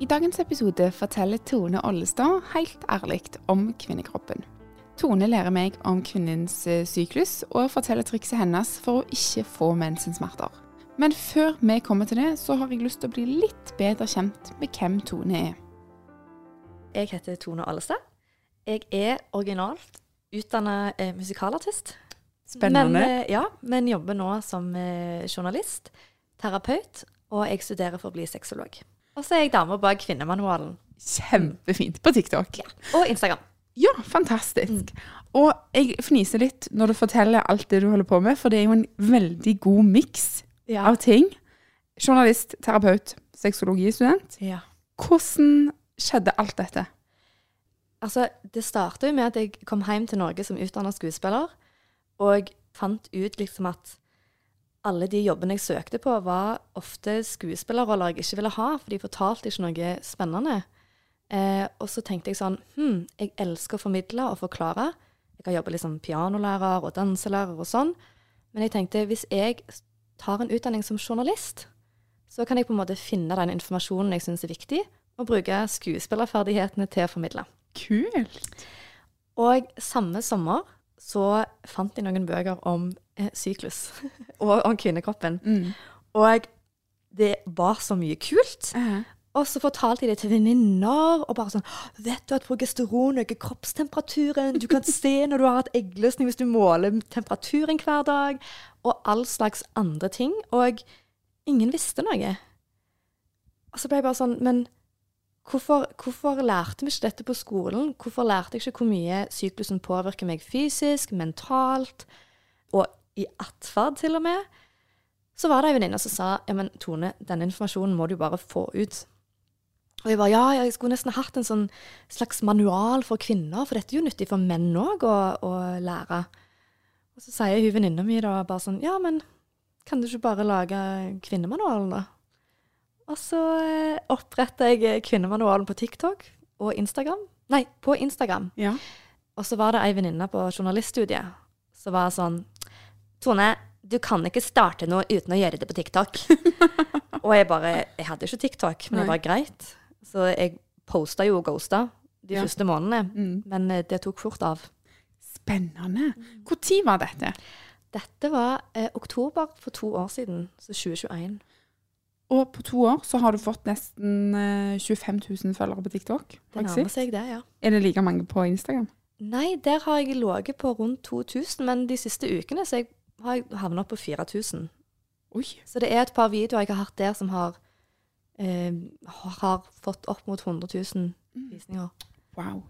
I dagens episode forteller Tone Ollestad helt ærlig om kvinnekroppen. Tone lærer meg om kvinnens eh, syklus og forteller trikset hennes for å ikke få mensensmerter. Men før vi kommer til det, så har jeg lyst til å bli litt bedre kjent med hvem Tone er. Jeg heter Tone Allestad. Jeg er originalt utdanna eh, musikalartist. Spennende. Men, eh, ja, men jobber nå som journalist, terapeut, og jeg studerer for å bli sexolog. Og så er jeg dame bak Kvinnemanualen Kjempefint på TikTok. og Instagram. Ja, fantastisk. Og jeg fniser litt når du forteller alt det du holder på med, for det er jo en veldig god miks Ja. av ting. Journalist, terapeut, sexologistudent. ja. Hvordan skjedde alt dette? Altså, det starta jo med at jeg kom hjem til Norge som utdanna skuespiller, og fant ut liksom at alle de jobbene jeg søkte på, var ofte skuespillerroller jeg ikke ville ha, for de fortalte ikke noe spennende. Eh, og så tenkte jeg sånn Hm, jeg elsker å formidle og forklare. Jeg har jobbet liksom pianolærer og danselærer og sånn. Men jeg tenkte hvis jeg tar en utdanning som journalist, så kan jeg på en måte finne den informasjonen jeg syns er viktig, og bruke skuespillerferdighetene til å formidle. Kult. Og samme sommer så fant jeg noen bøker om syklus og om kvinnekroppen. Mm. Og det var så mye kult. Eh, Og så fortalte jeg det til venninner, og bare sånn Vet du at progesteron øker kroppstemperaturen? Du kan se når du har hatt eggløsning hvis du måler temperaturen hver dag. Og all slags andre ting. Og ingen visste noe. Og så ble jeg bare sånn Men hvorfor, hvorfor lærte vi ikke dette på skolen? Hvorfor lærte jeg ikke hvor mye syklusen påvirker meg fysisk, mentalt, og i atferd til og med? Så var det ei venninne som sa ja, men Tone, denne informasjonen må du bare få ut. Og jeg bare ja, jeg skulle nesten hatt en sånn slags manual for kvinner, for dette er jo nyttig for menn òg å, å lære. Og så sier hun venninna mi da bare sånn ja, men kan du ikke bare lage kvinnemanualen, da? Og så eh, oppretta jeg eh, kvinnemanualen på TikTok og Instagram. Nei, på Instagram. ja. Og så var det ei venninne på journaliststudiet som var sånn Tone, du kan ikke starte noe uten å gjøre det på TikTok. og jeg bare Jeg hadde ikke TikTok, men det var greit. Så jeg posta jo og ghosta de Ja. første månedene. Mm. Men eh, det tok fort av. Spennende. Når var dette? Dette var eh, oktober for to år siden, så 2021. Og på to år så har du fått nesten eh, 25 000 følgere på TikTok. Det nærmer seg det, ja. Er det like mange på Instagram? Nei, der har jeg ligget på rundt 2000, men de siste ukene så jeg har jeg havna på 4000. Oi. Så det er et par videoer jeg har hatt der som har, eh, har fått opp mot 100 000 visninger. Wow.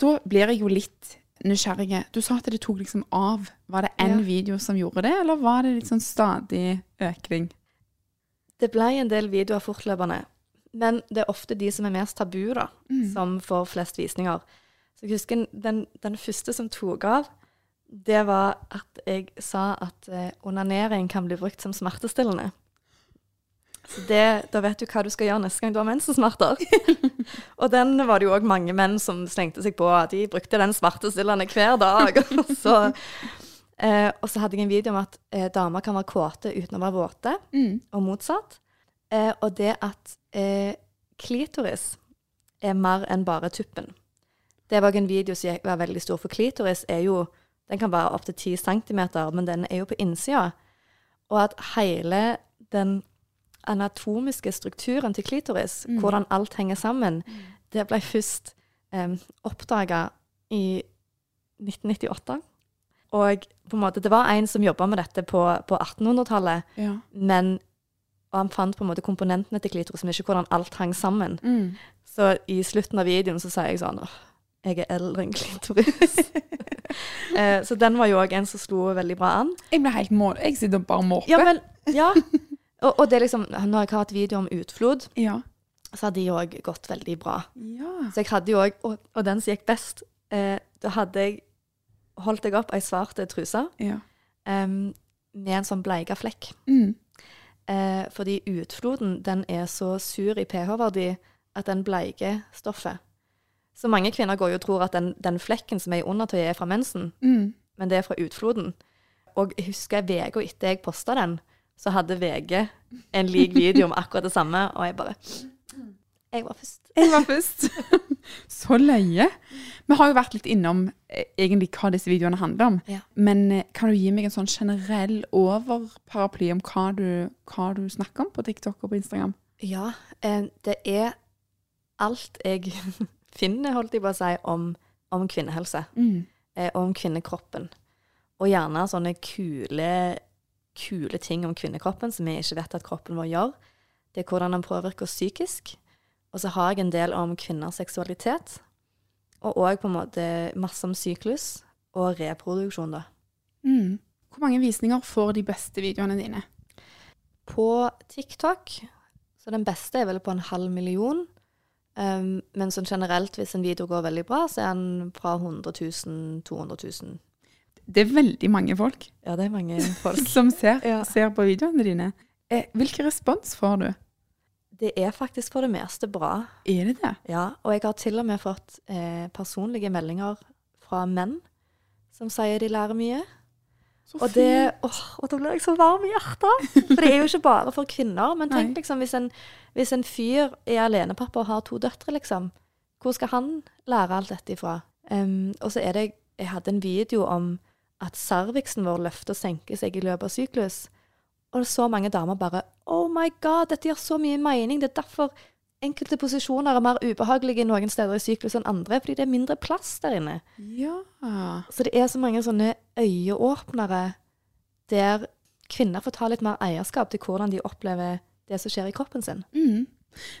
Da blir jeg jo litt nysgjerrig. Du sa at det tok liksom av. Var det én Ja. video som gjorde det, eller var det sånn stadig økning? Det ble en del videoer fortløpende, men det er ofte de som er mest tabu, da, som får flest visninger. Så jeg husker den, den første som tok av, det var at jeg sa at eh, onanering kan bli brukt som smertestillende. Så det, da vet du hva du skal gjøre neste gang du har mensensmerter. og den var det jo òg mange menn som slengte seg på. at De brukte den smertestillende hver dag. og, så, eh, og så hadde jeg en video om at eh, damer kan være kåte uten å være våte, Mm. og motsatt. Eh, og det at eh, klitoris er mer enn bare tuppen. Det var en video som var veldig stor, for klitoris er jo Den kan være opptil 10 cm, men den er jo på innsida. Og at hele den anatomiske strukturen til klitoris, hvordan alt henger sammen, det ble først um, oppdaga i 1998. Og på en måte, det var en som jobba med dette på, på 1800-tallet, Ja. men han fant på en måte komponentene til klitoris, men ikke hvordan alt hang sammen. Mm. Så i slutten av videoen så sier jeg sånn åh, Jeg er eldre enn klitoris. eh, så den var jo òg en som slo veldig bra an. Jeg ble helt mål... Jeg sitter og bare måper. Ja, men Ja. Og, og det er liksom Når jeg har hatt video om utflod, ja. så har de òg gått veldig bra. ja. Så jeg hadde jo òg og, og den som gikk best, eh, da hadde jeg holdt jeg opp ei svart truse ja. em, med en sånn bleika flekk. Mm. Eh, fordi utfloden den er så sur i pH-verdi at den bleike stoffet. Så mange kvinner går jo og tror at den, den flekken som er i undertøyet, er fra mensen, Mm. men det er fra utfloden. Og jeg husker uka etter jeg posta den, så hadde VG en lik video om akkurat det samme, og jeg bare Jeg var først. Jeg var først. Så løye. Vi har jo vært litt innom eh, egentlig hva disse videoene handler om. Ja. Men eh, kan du gi meg en sånn generell overparaply om hva du, hva du snakker om på TikTok og på Instagram? Ja, eh, det er alt jeg finner, holdt jeg på å si, om, om kvinnehelse. Mm. eh, om kvinnekroppen. Og gjerne sånne kule, kule ting om kvinnekroppen som vi ikke vet at kroppen vår gjør. Det er hvordan den påvirker psykisk. Og så har jeg en del om kvinners seksualitet. Og òg på en måte masse om syklus og reproduksjon, da. Mm. Hvor mange visninger får de beste videoene dine? På TikTok, så den beste er vel på en halv million. Um, men sånn generelt, hvis en video går veldig bra, så er den fra 100 000, 200 000. Det er veldig mange folk Ja, det er mange folk. som ser, Ja. ser på videoene dine. Eh, hvilken respons får du? Det er faktisk for det meste bra. Er det det? Ja, og jeg har til og med fått eh, personlige meldinger fra menn som sier de lærer mye. Og, det, åh, og da blir jeg så varm i hjertet. For det er jo ikke bare for kvinner. Men tenk Nei. liksom, hvis en, hvis en fyr er alenepappa og har to døtre, liksom. Hvor skal han lære alt dette ifra? Um, og så er det Jeg hadde en video om at cervixen vår løfter og senker seg i løpet av syklus. Og så mange damer bare Oh my god, dette gir så mye mening. Det er derfor enkelte posisjoner er mer ubehagelige noen steder i syklus enn andre, fordi det er mindre plass der inne. Ja. Så det er så mange sånne øyeåpnere der kvinner får ta litt mer eierskap til hvordan de opplever det som skjer i kroppen sin. Mm.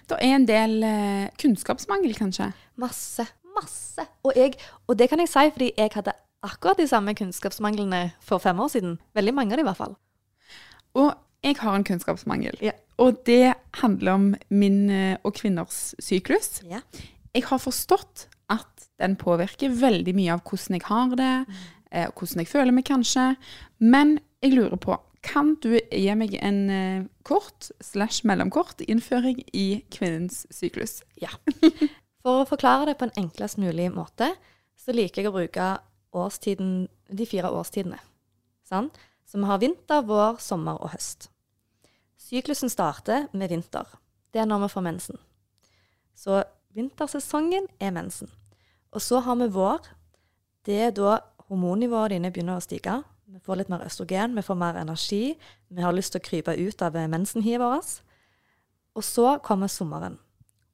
Det er en del eh, kunnskapsmangel, kanskje. Masse. Masse. Og, jeg, og det kan jeg si fordi jeg hadde akkurat de samme kunnskapsmanglene for fem år siden. Veldig mange av de i hvert fall. Og jeg har en kunnskapsmangel. Ja. Og det handler om min eh, og kvinners syklus. Ja. Jeg har forstått at den påvirker veldig mye av hvordan jeg har det, eh, og hvordan jeg føler meg kanskje. Men jeg lurer på, kan du gi meg en eh, kort slash mellomkort innføring i kvinnens syklus? Ja. For å forklare det på en enklest mulig måte, så liker jeg å bruke årstiden, de fire årstidene. Sant? Så vi har vinter, vår, sommer og høst. Syklusen starter med vinter. Det er når vi får mensen. Så vintersesongen er mensen. Og så har vi vår. Det er da hormonnivået dine begynner å stige. Vi får litt mer østrogen, vi får mer energi. Vi har lyst til å krype ut av mensenhiet vårt. Og så kommer sommeren.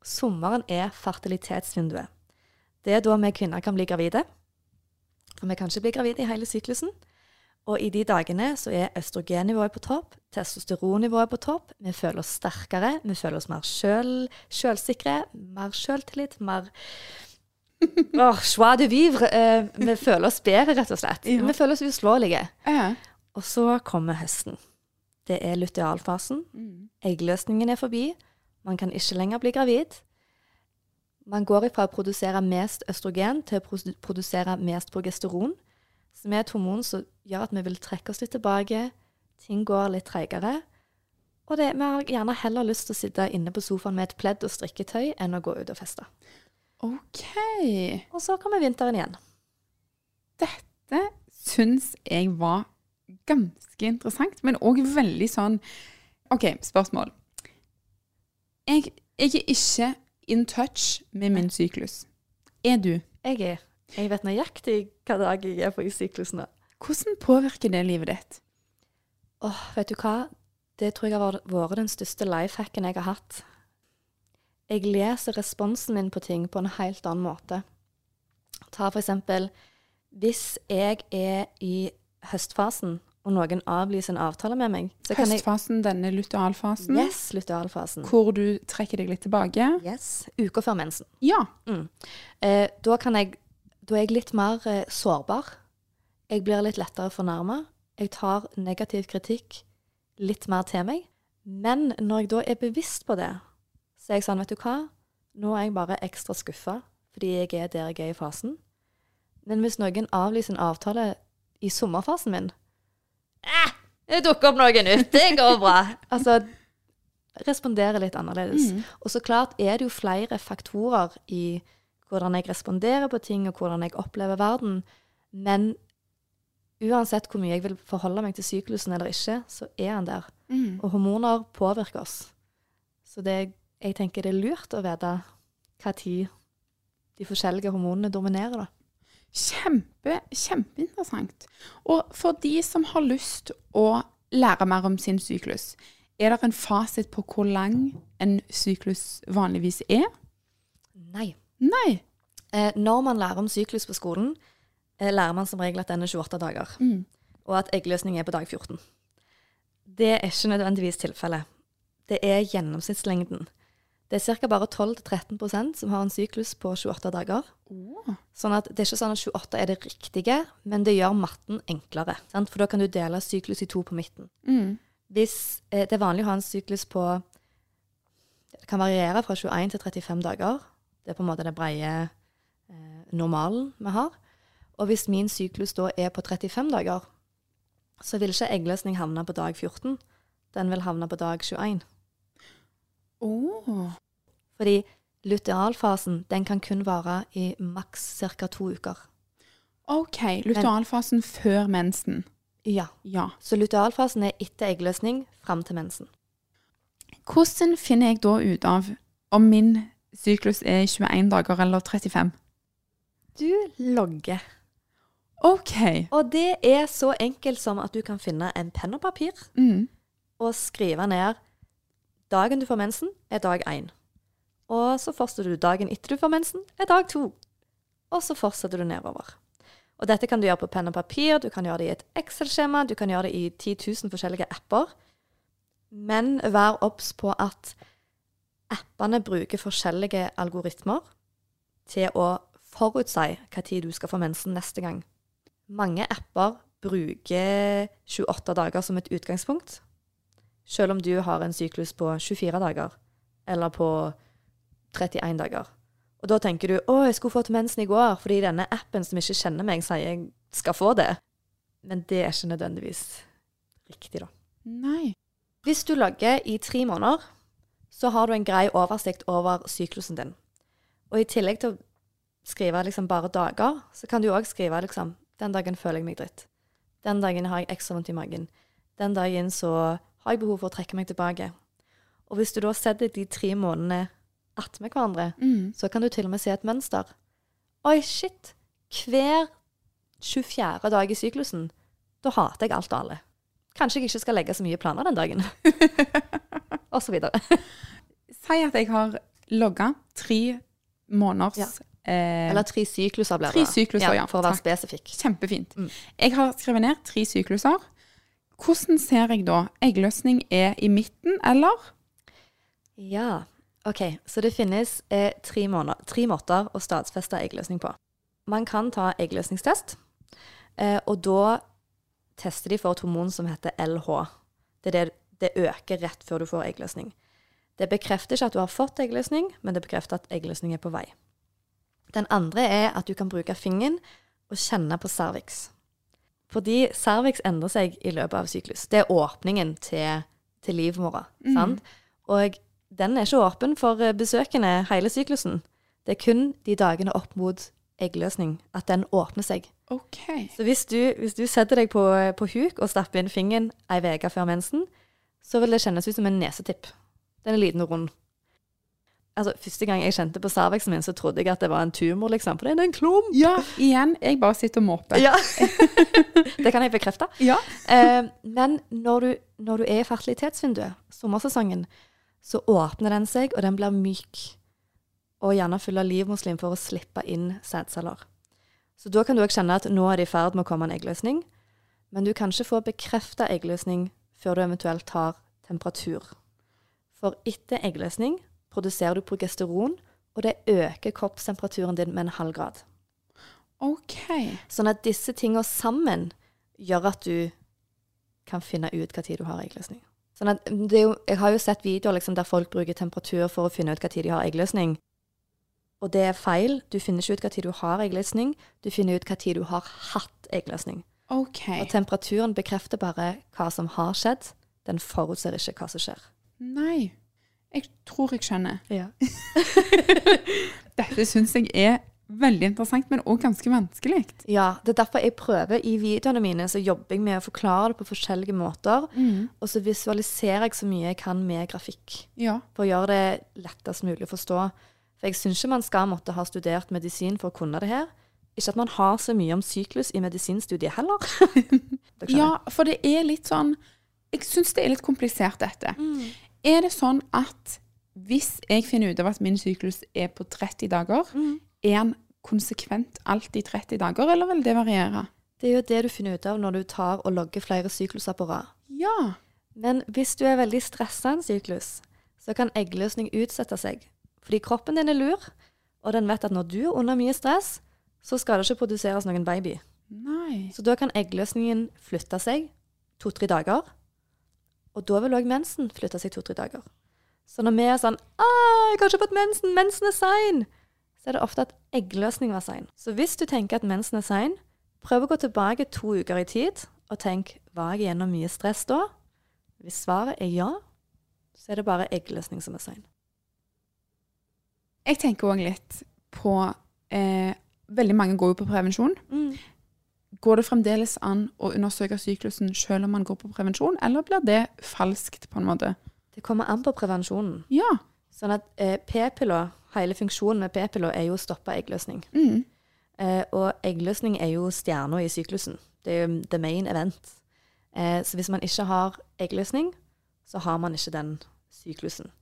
Sommeren er fertilitetsvinduet. Det er da vi kvinner kan bli gravide. For vi kan ikke bli gravide i hele syklusen. Og i de dagene så er østrogennivået på topp, testosteronnivået på topp. Vi føler oss sterkere, vi føler oss mer sjøl, sjølsikre, mer sjøltillit, mer oh, joie de vivre. Eh, vi føler oss bedre, rett og slett. Ja. Vi føler oss uslåelige. Ja. Og så kommer høsten. Det er lutealfasen. Eggløsningen er forbi. Man kan ikke lenger bli gravid. Man går ifra å produsere mest østrogen til å produsere mest progesteron, som er et hormon som gjør at vi vil trekke oss litt tilbake. Ting går litt treigere. Og det, vi har gjerne heller lyst til å sitte inne på sofaen med et pledd og strikketøy enn å gå ut og feste. OK. Og så kommer vinteren igjen. Dette syns jeg var ganske interessant, men òg veldig sånn OK, spørsmål. Jeg, jeg er ikke in touch med min syklus. Er du? Jeg, er, jeg vet nøyaktig hva dag jeg er på i syklusen nå. Hvordan påvirker det livet ditt? Åh, vet du hva? Det tror jeg har vært den største lifehacken jeg har hatt. Jeg leser responsen min på ting på en helt annen måte. Ta for eksempel hvis jeg er i høstfasen, og noen avlyser en avtale med meg, så kan jeg Høstfasen, denne lutealfasen, Yes, lutealfasen. hvor du trekker deg litt tilbake. Yes, uka før mensen. Ja. Eh, da kan jeg da er jeg litt mer eh, sårbar. Jeg blir litt lettere fornærma. Jeg tar negativ kritikk litt mer til meg. Men når jeg da er bevisst på det, så er jeg sånn, vet du hva, nå er jeg bare ekstra skuffa fordi jeg er der jeg er i fasen. Men hvis noen avlyser en avtale i sommerfasen min eh, Det dukker opp noe nytt, det går bra. altså, respondere litt annerledes. Og så klart er det jo flere faktorer i hvordan jeg responderer på ting, og hvordan jeg opplever verden. Men uansett hvor mye jeg vil forholde meg til syklusen eller ikke, så er han der. Mm. Og hormoner påvirker oss. Så det, jeg tenker det er lurt å vite hva tid de forskjellige hormonene dominerer, da. Kjempe, kjempeinteressant. Og for de som har lyst å lære mer om sin syklus, er det en fasit på hvor lang en syklus vanligvis er? Nei. Nei. Eh, når man lærer om syklus på skolen, eh, lærer man som regel at den er 28 dager, Mm. og at eggløsning er på dag 14. Det er ikke nødvendigvis tilfellet. Det er gjennomsnittslengden. Det er ca. bare 12-13% som har en syklus på 28 dager. Sånn at Det er ikke sånn at 28 er det riktige, men det gjør matten enklere. Sant? For da kan du dele syklus i to på midten. Mm. Hvis eh, Det er vanlig å ha en syklus på Det kan variere fra 21 til 35 dager. Det er på en måte det breie eh, normalen vi har. Og hvis min syklus da er på 35 dager, så vil ikke eggløsning havne på dag 14. Den vil havne på dag 21. Oh. Fordi lutealfasen den kan kun vare i maks ca. to uker. OK. Lutealfasen før mensen. Ja. Ja. Så lutealfasen er etter eggløsning fram til mensen. Hvordan finner jeg da ut av om min syklus er 21 dager eller 35? Du logger. OK. Og det er så enkelt som at du kan finne en penn og papir Mm. og skrive ned dagen du får mensen, er dag én. Og så fortsetter du dagen etter du får mensen, er dag to. Og så fortsetter du nedover. Og dette kan du gjøre på penn og papir, du kan gjøre det i et Excel-skjema, du kan gjøre det i 10 000 forskjellige apper. Men vær obs på at appene bruker forskjellige algoritmer til å forutsi hva tid du skal få mensen neste gang. Mange apper bruker 28 dager som et utgangspunkt, selv om du har en syklus på 24 dager, eller på 31 dager. Og da tenker du 'Å, jeg skulle fått mensen i går', fordi denne appen som ikke kjenner meg, sier jeg skal få det. Men det er ikke nødvendigvis riktig, da. Nei. Hvis du logger i tre måneder, så har du en grei oversikt over syklusen din. Og i tillegg til å skrive liksom bare dager, så kan du òg skrive liksom Den dagen føler jeg meg dritt. Den dagen har jeg ekstra vondt i magen. Den dagen så har jeg behov for å trekke meg tilbake. Og hvis du da setter de tre månedene attmed hverandre, Mm. så kan du til og med se et mønster. Oi, shit. Hver 24. dag i syklusen, da hater jeg alt og alle. Kanskje jeg ikke skal legge så mye planer den dagen. videre. Si at jeg har logga tre måneders Ja. eh, Eller tre sykluser blir det. Tre sykluser, ja. For å være Takk. spesifikk. Kjempefint. Mm. Jeg har skrevet ned tre sykluser. Hvordan ser jeg da? Eggløsning er i midten, eller? Ja, ok. Så det finnes eh, tre, måneder, tre måter å stadfeste eggløsning på. Man kan ta eggløsningstest, eh, og da tester de for et hormon som heter LH. Det, er det, det øker rett før du får eggløsning. Det bekrefter ikke at du har fått eggløsning, men det bekrefter at eggløsning er på vei. Den andre er at du kan bruke fingeren og kjenne på cervix. Fordi cervix endrer seg i løpet av syklus. Det er åpningen til, til livmora. sant? Og den er ikke åpen for eh, besøkende hele syklusen. Det er kun de dagene opp mot eggløsning at den åpner seg. Okay. Så hvis du, hvis du setter deg på, på huk og stapper inn fingeren ei uke før mensen, så vil det kjennes ut som en nesetipp. Den er liten og rund. Altså, Første gang jeg kjente på cervixen min, så trodde jeg at det var en tumor, liksom. For det er en klump! Ja, igjen. Jeg bare sitter og måper. Ja. det kan jeg bekrefte. Ja. Eh, men når du, når du er i fertilitetsvinduet, sommersesongen, så åpner den seg, og den blir myk. Og gjerne full av livmorslim for å slippe inn sædceller. Så da kan du òg kjenne at nå er det i ferd med å komme en eggløsning. Men du kan ikke få bekrefta eggløsning før du eventuelt tar temperatur. For etter eggløsning produserer du progesteron, og det øker kroppstemperaturen din med en halv grad. OK. Sånn at disse tingene sammen gjør at du kan finne ut hva tid du har eggløsning. Sånn at det er jo, jeg har jo sett videoer liksom, der folk bruker temperatur for å finne ut hva tid de har eggløsning. Og det er feil. Du finner ikke ut hva tid du har eggløsning. Du finner ut hva tid du har hatt eggløsning. OK. Og temperaturen bekrefter bare hva som har skjedd. Den forutser ikke hva som skjer. Nei. Jeg tror jeg skjønner. Ja. Dette syns jeg er veldig interessant, men òg ganske vanskelig. Ja, det er derfor jeg prøver i videoene mine, så jobber jeg med å forklare det på forskjellige måter. Og så visualiserer jeg så mye jeg kan med grafikk, Ja. for å gjøre det lettest mulig å forstå. For jeg syns ikke man skal måtte ha studert medisin for å kunne det her. Ikke at man har så mye om syklus i medisinstudiet heller. Ja, for det er litt sånn Jeg syns det er litt komplisert, dette. Mm. Er det sånn at hvis jeg finner ut av at min syklus er på 30 dager, Mm. er den konsekvent alltid 30 dager, eller vil det variere? Det er jo det du finner ut av når du tar og logger flere sykluser på rad. Ja. Men hvis du er veldig stressa en syklus, så kan eggløsning utsette seg. Fordi kroppen din er lur, og den vet at når du er under mye stress, så skal det ikke produseres noen baby. Nei. Så da kan eggløsningen flytte seg to-tre dager. Og da vil òg mensen flytte seg to-tre dager. Så når vi er sånn 'Å, 'Jeg har ikke fått mensen. Mensen er sein.' Så er det ofte at eggløsning var sein. Så hvis du tenker at mensen er sein, prøv å gå tilbake to uker i tid og tenk var jeg gjennom mye stress da? Hvis svaret er ja, så er det bare eggløsning som er sein. Jeg tenker òg litt på eh, Veldig mange går jo på prevensjon. Går det fremdeles an å undersøke syklusen selv om man går på prevensjon, eller blir det falskt, på en måte? Det kommer an på prevensjonen. Ja. Sånn at eh, p-pilla, hele funksjonen med p-pilla er jo å stoppe eggløsning. Mm. Eh, og eggløsning er jo stjerna i syklusen. Det er jo the main event. Eh, så hvis man ikke har eggløsning, så har man ikke den syklusen.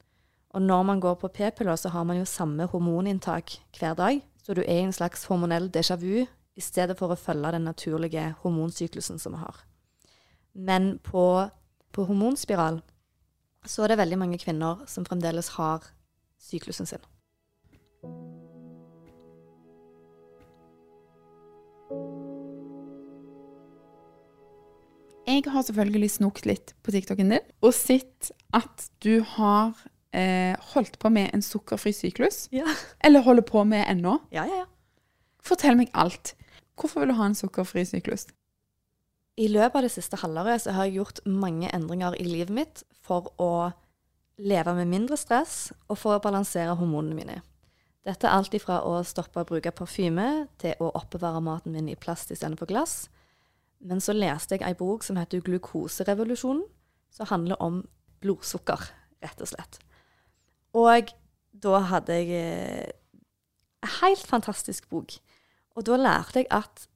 Og når man går på p-piller, så har man jo samme hormoninntak hver dag. Så du er i en slags hormonell déjà vu i stedet for å følge den naturlige hormonsyklusen som vi har. Men på, på hormonspiral så er det veldig mange kvinner som fremdeles har syklusen sin. Jeg har selvfølgelig snokt litt på TikToken din og sett at du har eh, holdt på med en sukkerfri syklus. Ja. Eller holder på med ennå. Ja, ja, ja. Fortell meg alt. Hvorfor vil du ha en sukkerfri syklus? I løpet av det siste halvåret så har jeg gjort mange endringer i livet mitt for å leve med mindre stress og for å balansere hormonene mine. Dette er alt ifra å stoppe å bruke parfyme til å oppbevare maten min i plast istedenfor glass. Men så leste jeg ei bok som heter Glukoserevolusjonen, som handler om blodsukker, rett og slett. Og da hadde jeg eh, en helt fantastisk bok. Og da lærte jeg at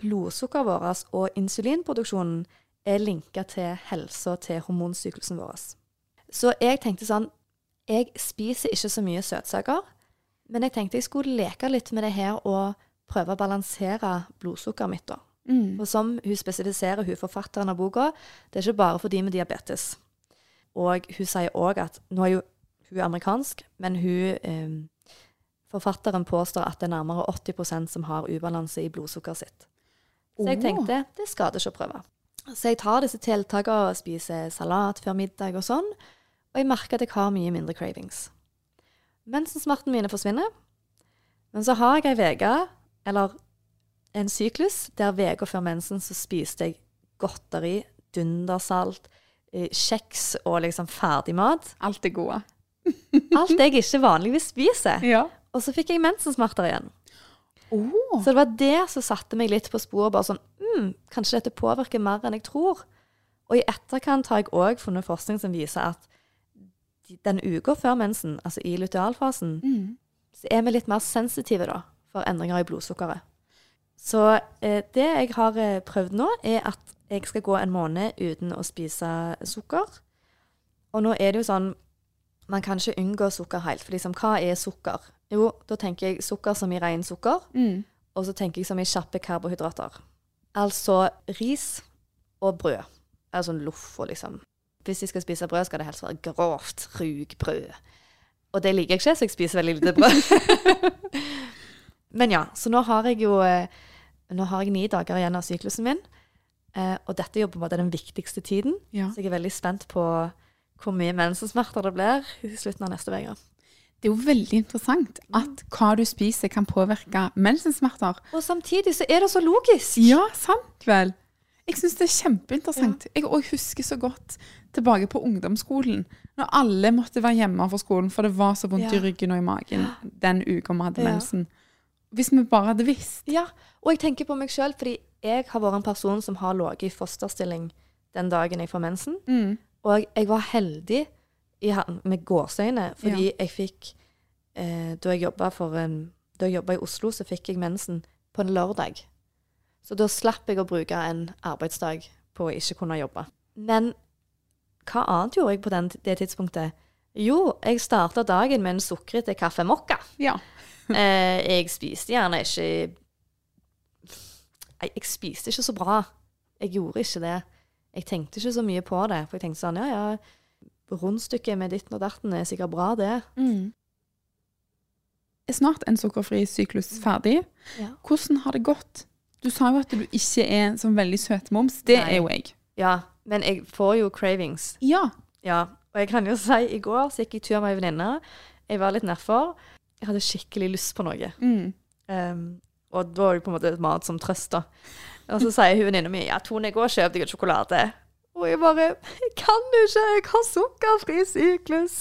blodsukkeret vårt og insulinproduksjonen er linka til helsa til hormonsyklusen vår. Så jeg tenkte sånn Jeg spiser ikke så mye søtsaker, men jeg tenkte jeg skulle leke litt med det her og prøve å balansere blodsukkeret mitt. da. Og som hun spesifiserer, hun forfatteren av boka, det er ikke bare for de med diabetes. Og hun sier òg at Nå er jo hun er amerikansk, men hun eh, Forfatteren påstår at det er nærmere 80% som har ubalanse i blodsukkeret sitt. Så jeg tenkte det skader ikke å prøve. Så jeg tar disse tiltakene og spiser salat før middag og sånn, og jeg merker at jeg har mye mindre cravings. Mensensmertene mine forsvinner, men så har jeg ei uke, eller en syklus, der uka før mensen så spiste jeg godteri, dundersalt, eh, kjeks og liksom ferdigmat. Alt det gode. Alt jeg ikke vanligvis spiser. Ja. Og så fikk jeg mensensmerter igjen. Oh. Så det var det som satte meg litt på sporet. Bare sånn mm, Kanskje dette påvirker mer enn jeg tror. Og i etterkant har jeg òg funnet forskning som viser at den uka før mensen, altså i lutealfasen, så er vi litt mer sensitive da, for endringer i blodsukkeret. Så eh, det jeg har eh, prøvd nå, er at jeg skal gå en måned uten å spise sukker. Og nå er det jo sånn Man kan ikke unngå sukker helt. For liksom, hva er sukker? Jo, da tenker jeg sukker som i ren sukker. Mm. Og så tenker jeg som i kjappe karbohydrater. Altså ris og brød. Altså loff og liksom. Hvis jeg skal spise brød, skal det helst være grovt rugbrød. Og det liker jeg ikke, så jeg spiser veldig lite brød. Men ja, så nå har jeg jo eh, Nå har jeg ni dager igjen av syklusen min. Eh, og dette er jo på en måte den viktigste tiden. Ja. Så jeg er veldig spent på hvor mye mensensmerter det blir i slutten av neste uke. Det er jo veldig interessant at hva du spiser kan påvirke mensensmerter. Og samtidig så er det så logisk. Ja, sant vel. Jeg syns det er kjempeinteressant. Jeg òg husker så godt tilbake på ungdomsskolen, når alle måtte være hjemme fra skolen, for det var så vondt Ja. i ryggen og i magen den uka vi hadde Ja. mensen. Hvis vi bare hadde visst. Ja, og jeg tenker på meg sjøl, fordi jeg har vært en person som har ligget i fosterstilling den dagen jeg får mensen. Mm. Og jeg var heldig i, han- med gåseøyne, fordi jeg fikk eh, Da jeg jobba i Oslo, så fikk jeg mensen på en lørdag. Så da slapp jeg å bruke en arbeidsdag på å ikke kunne jobbe. Men hva annet gjorde jeg på den, det tidspunktet? Jo, jeg starta dagen med en sukkerete kaffe mokka. Ja. Eh, jeg spiste gjerne ikke Nei, jeg spiste ikke så bra. Jeg gjorde ikke det. Jeg tenkte ikke så mye på det. For jeg tenkte sånn, ja ja, rundstykket med ditten og datten er sikkert bra, det. Mm. Er snart en sukkerfri syklus ferdig. Ja. Hvordan har det gått? Du sa jo at du ikke er sånn veldig søtmoms. Det Nei. er jo jeg. Ja, men jeg får jo cravings. Ja. Ja, og jeg kan jo si, i går så gikk jeg tur med ei venninne. Jeg var litt nedfor. Jeg hadde skikkelig lyst på noe. Mm. Um, og da var det på en måte mat som trøst, da. Og så sier hun venninna mi ja, Tone, gå går kjøp deg en sjokolade. Og jeg bare Jeg kan ikke! Jeg har sukkerfri syklus!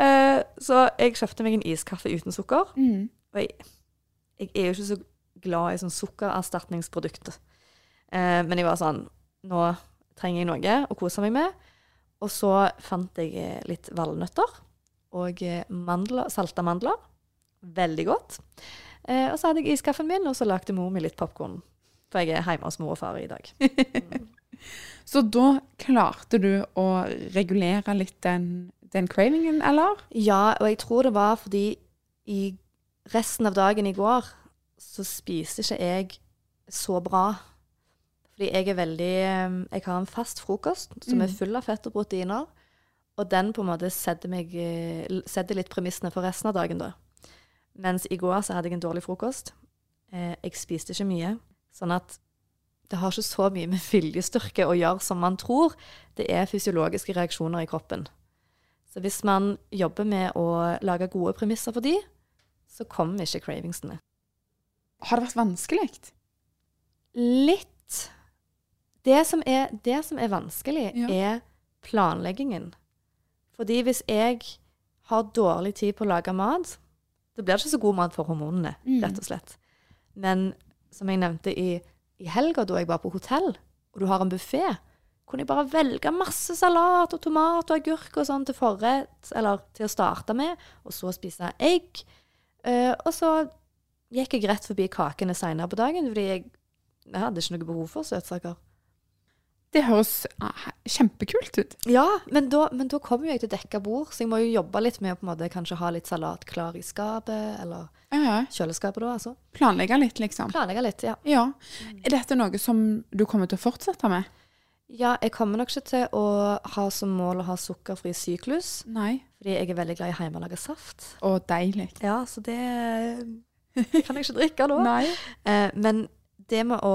Eh, så jeg kjøpte meg en iskaffe uten sukker. Mm. Og jeg, jeg er jo ikke så glad i sånn sukkererstatningsprodukter. Eh, men jeg var sånn Nå trenger jeg noe å kose meg med. Og så fant jeg eh, litt valnøtter og eh, mandler, salta mandler. Veldig godt. Eh, og så hadde jeg iskaffen min, og så lagde mor mi litt popkorn. For jeg er hjemme hos mor og far i dag. Så da klarte du å regulere litt den, den cravingen, eller? Ja, og jeg tror det var fordi i resten av dagen i går så spiste ikke jeg så bra. Fordi jeg er veldig eh, Jeg har en fast frokost som er full av fett og proteiner. Og den på en måte setter, meg, eh, setter litt premissene for resten av dagen, da. Mens i går så hadde jeg en dårlig frokost. Eh, jeg spiste ikke mye. Sånn at det har ikke så mye med viljestyrke å gjøre som man tror. Det er fysiologiske reaksjoner i kroppen. Så hvis man jobber med å lage gode premisser for de, så kommer ikke cravingsene. Har det vært vanskelig? Litt. Det som er, det som er vanskelig, Ja. er planleggingen. Fordi hvis jeg har dårlig tid på å lage mat, da blir det ikke så god mat for hormonene, Mm. rett og slett. Men som jeg nevnte i, i helga, da jeg var på hotell, og du har en buffé, kunne jeg bare velge masse salat og tomat og agurk og sånn til forrett, eller til å starte med, og så spise egg. Uh, og så gikk jeg rett forbi kakene senere på dagen, fordi jeg, jeg hadde ikke noe behov for søtsaker. Det høres ah, kjempekult ut. Ja, men da, men da kommer jeg til dekka bord, så jeg må jo jobbe litt med å på en måte kanskje ha litt salat klar i skapet, eller Ja, kjøleskapet da, altså. Planlegge litt, liksom. Planlegge litt, ja. Ja. Er dette noe som du kommer til å fortsette med? Ja, jeg kommer nok ikke til å ha som mål å ha sukkerfri syklus, Nei. fordi jeg er veldig glad i hjemmelaga saft. Å, deilig. Ja, så det, det kan jeg ikke drikke da. Nei. Eh, men det med å,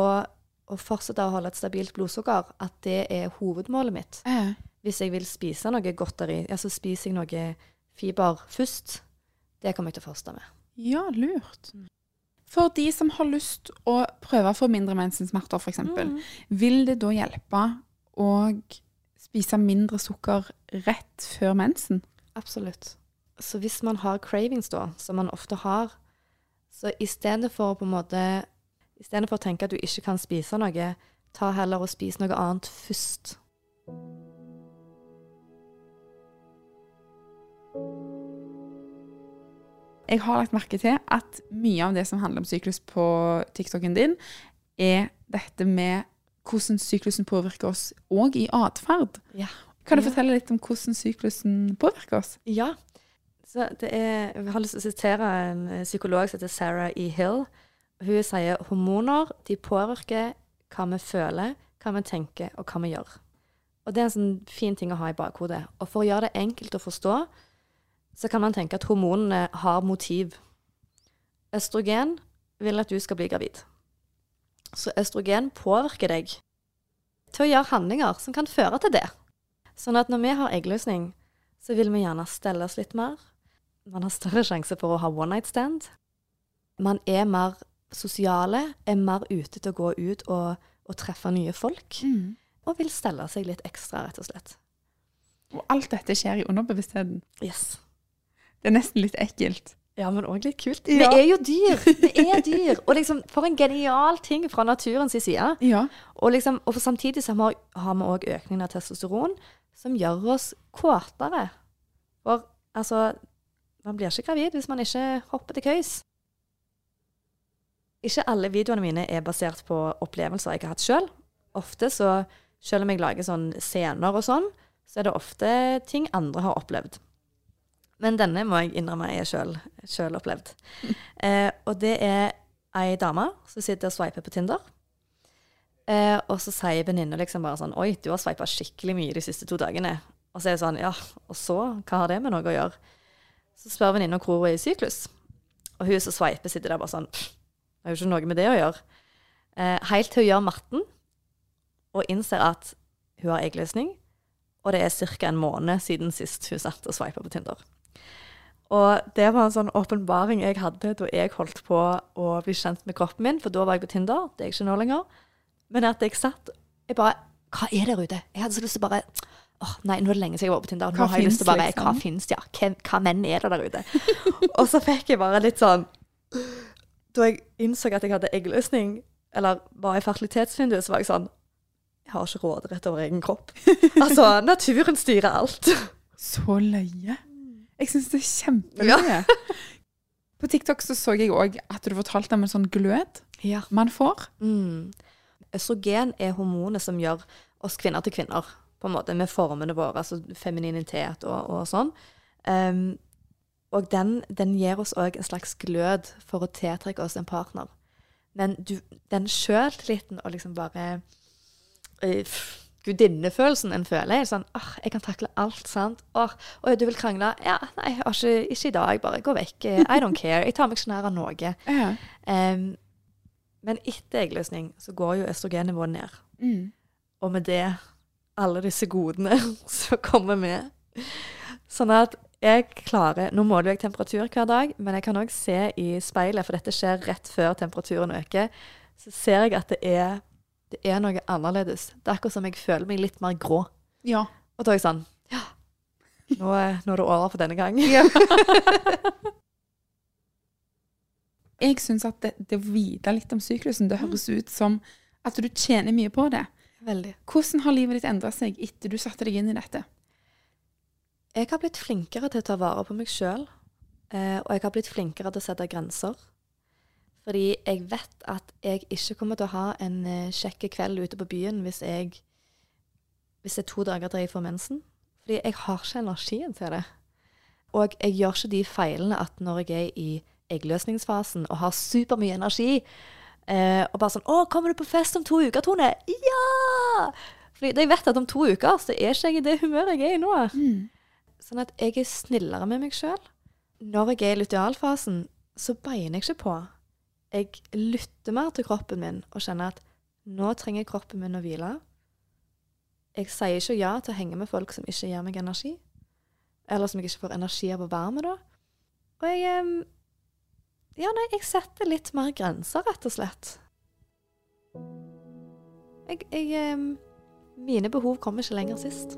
å fortsette å holde et stabilt blodsukker, at det er hovedmålet mitt. Eh. Hvis jeg vil spise noe godteri, ja, så spiser jeg noe fiber først. Det kommer jeg til å fortsette med. Ja, lurt. For de som har lyst å prøve å få mindre mensensmerter, f.eks., Mm. vil det da hjelpe å spise mindre sukker rett før mensen? Absolutt. Så hvis man har cravings, da, som man ofte har, så i stedet for å på en måte I stedet for å tenke at du ikke kan spise noe, ta heller og spis noe annet først. Jeg har lagt merke til at mye av det som handler om syklus på TikToken din, er dette med hvordan syklusen påvirker oss òg i atferd. Ja. Kan du Ja. fortelle litt om hvordan syklusen påvirker oss? Ja. Så det er, jeg har lyst til å sitere en psykolog som heter Sarah E. Hill. Hun sier hormoner de påvirker hva vi føler, hva vi tenker og hva vi gjør. Og det er en sånn fin ting å ha i bakhodet. Og for å gjøre det enkelt å forstå, så kan man tenke at hormonene har motiv. Østrogen vil at du skal bli gravid. Så østrogen påvirker deg til å gjøre handlinger som kan føre til det. Sånn at når vi har eggløsning, så vil vi gjerne stelle oss litt mer. Man har større sjanse for å ha one night stand. Man er mer sosiale, er mer ute til å gå ut og, og treffe nye folk. Mm. Og vil stelle seg litt ekstra, rett og slett. Og alt dette skjer i underbevisstheten. Yes. Det er nesten litt ekkelt. Ja, men òg litt kult. Ja. Vi er jo dyr! Vi er dyr. Og liksom, for en genial ting fra naturens side. Ja. Og, liksom, og samtidig så har har vi òg økningen av testosteron, som gjør oss kåtere. For altså Man blir ikke gravid hvis man ikke hopper til køys. Ikke alle videoene mine er basert på opplevelser jeg har hatt sjøl. Ofte så, selv om jeg lager sånn scener og sånn, så er det ofte ting andre har opplevd. Men denne må jeg innrømme jeg sjøl opplevd. Eh, og det er ei dame som sitter og sveiper på Tinder. Eh, og så sier venninna liksom bare sånn Oi, du har sveipa skikkelig mye de siste to dagene. Og så er jeg sånn Ja, og så? Hva har det med noe å gjøre? Så spør venninna hvor hun er i syklus. Og hun som sveiper, sitter der bare sånn «Pff, Det har jo ikke noe med det å gjøre. Eh, helt til hun gjør matten og innser at hun har eggløsning, og det er ca. en måned siden sist hun satt og sveipa på Tinder. Og det var en sånn åpenbaring jeg hadde da jeg holdt på å bli kjent med kroppen min, for da var jeg på Tinder, det er jeg ikke nå lenger. Men at jeg satt Jeg bare Hva er der ute? Jeg hadde så lyst til å bare Åh, nei, nå er det lenge siden jeg var på Tinder. Nå Hva har jeg lyst til å bare finnes, Hva liksom? fins, ja? Hva, hva menn er det der ute? og så fikk jeg bare litt sånn Da jeg innså at jeg hadde eggløsning, eller var i fertilitetsvinduet, så var jeg sånn Jeg har ikke råderett over egen kropp. altså, naturen styrer alt. Så løye. Jeg syns det er kjempeløye. På TikTok så, så jeg òg at du fortalte om en sånn glød Ja. man får. Mm. Østrogen er hormonet som gjør oss kvinner til kvinner, på en måte, med formene våre, altså femininitet og, og sånn. Ehm, og den, den gir oss òg en slags glød for å tiltrekke oss en partner. Men du, den sjøltilliten og liksom bare eh, Gudinnefølelsen en føler, er sånn åh, jeg kan takle alt, sant. Åh, du vil krangle? Ja, nei, ikke, ikke i dag, bare gå vekk. Eh, I don't care. Jeg tar meg ikke nær av noe. Ja. Um, men etter eggløsning så går jo østrogennivået ned. Mm. Og med det alle disse godene som kommer med. Sånn at jeg klarer Nå måler jeg temperatur hver dag, men jeg kan òg se i speilet, for dette skjer rett før temperaturen øker. Så ser jeg at det er, det er noe annerledes. Det er akkurat som jeg føler meg litt mer grå. ja. Og da er jeg sånn Ja, nå er, nå er det over for denne gang. Jeg syns at det, det å vite litt om syklusen, det høres ut som at du tjener mye på det. Veldig. Hvordan har livet ditt endra seg etter du satte deg inn i dette? Jeg har blitt flinkere til å ta vare på meg sjøl, eh, og jeg har blitt flinkere til å sette grenser. Fordi jeg vet at jeg ikke kommer til å ha en eh, kjekk kveld ute på byen hvis jeg hvis det er to dager til jeg får mensen. Fordi jeg har ikke energien til det. Og jeg gjør ikke de feilene at når jeg er i eggløsningsfasen og har supermye energi, eh, og bare sånn 'Å, kommer du på fest om to uker, Tone?' Ja! Fordi jeg vet at om to uker så er ikke jeg i det humøret jeg er i nå. Sånn at jeg er snillere med meg sjøl. Når jeg er i lutealfasen, så beiner jeg ikke på. Jeg lytter mer til kroppen min og kjenner at nå trenger kroppen min å hvile. Jeg sier ikke ja til å henge med folk som ikke gir meg energi. Eller som jeg ikke får energi av å være med, da. Og jeg Ja, nei, jeg setter litt mer grenser, rett og slett. Jeg, jeg Mine behov kommer ikke lenger sist.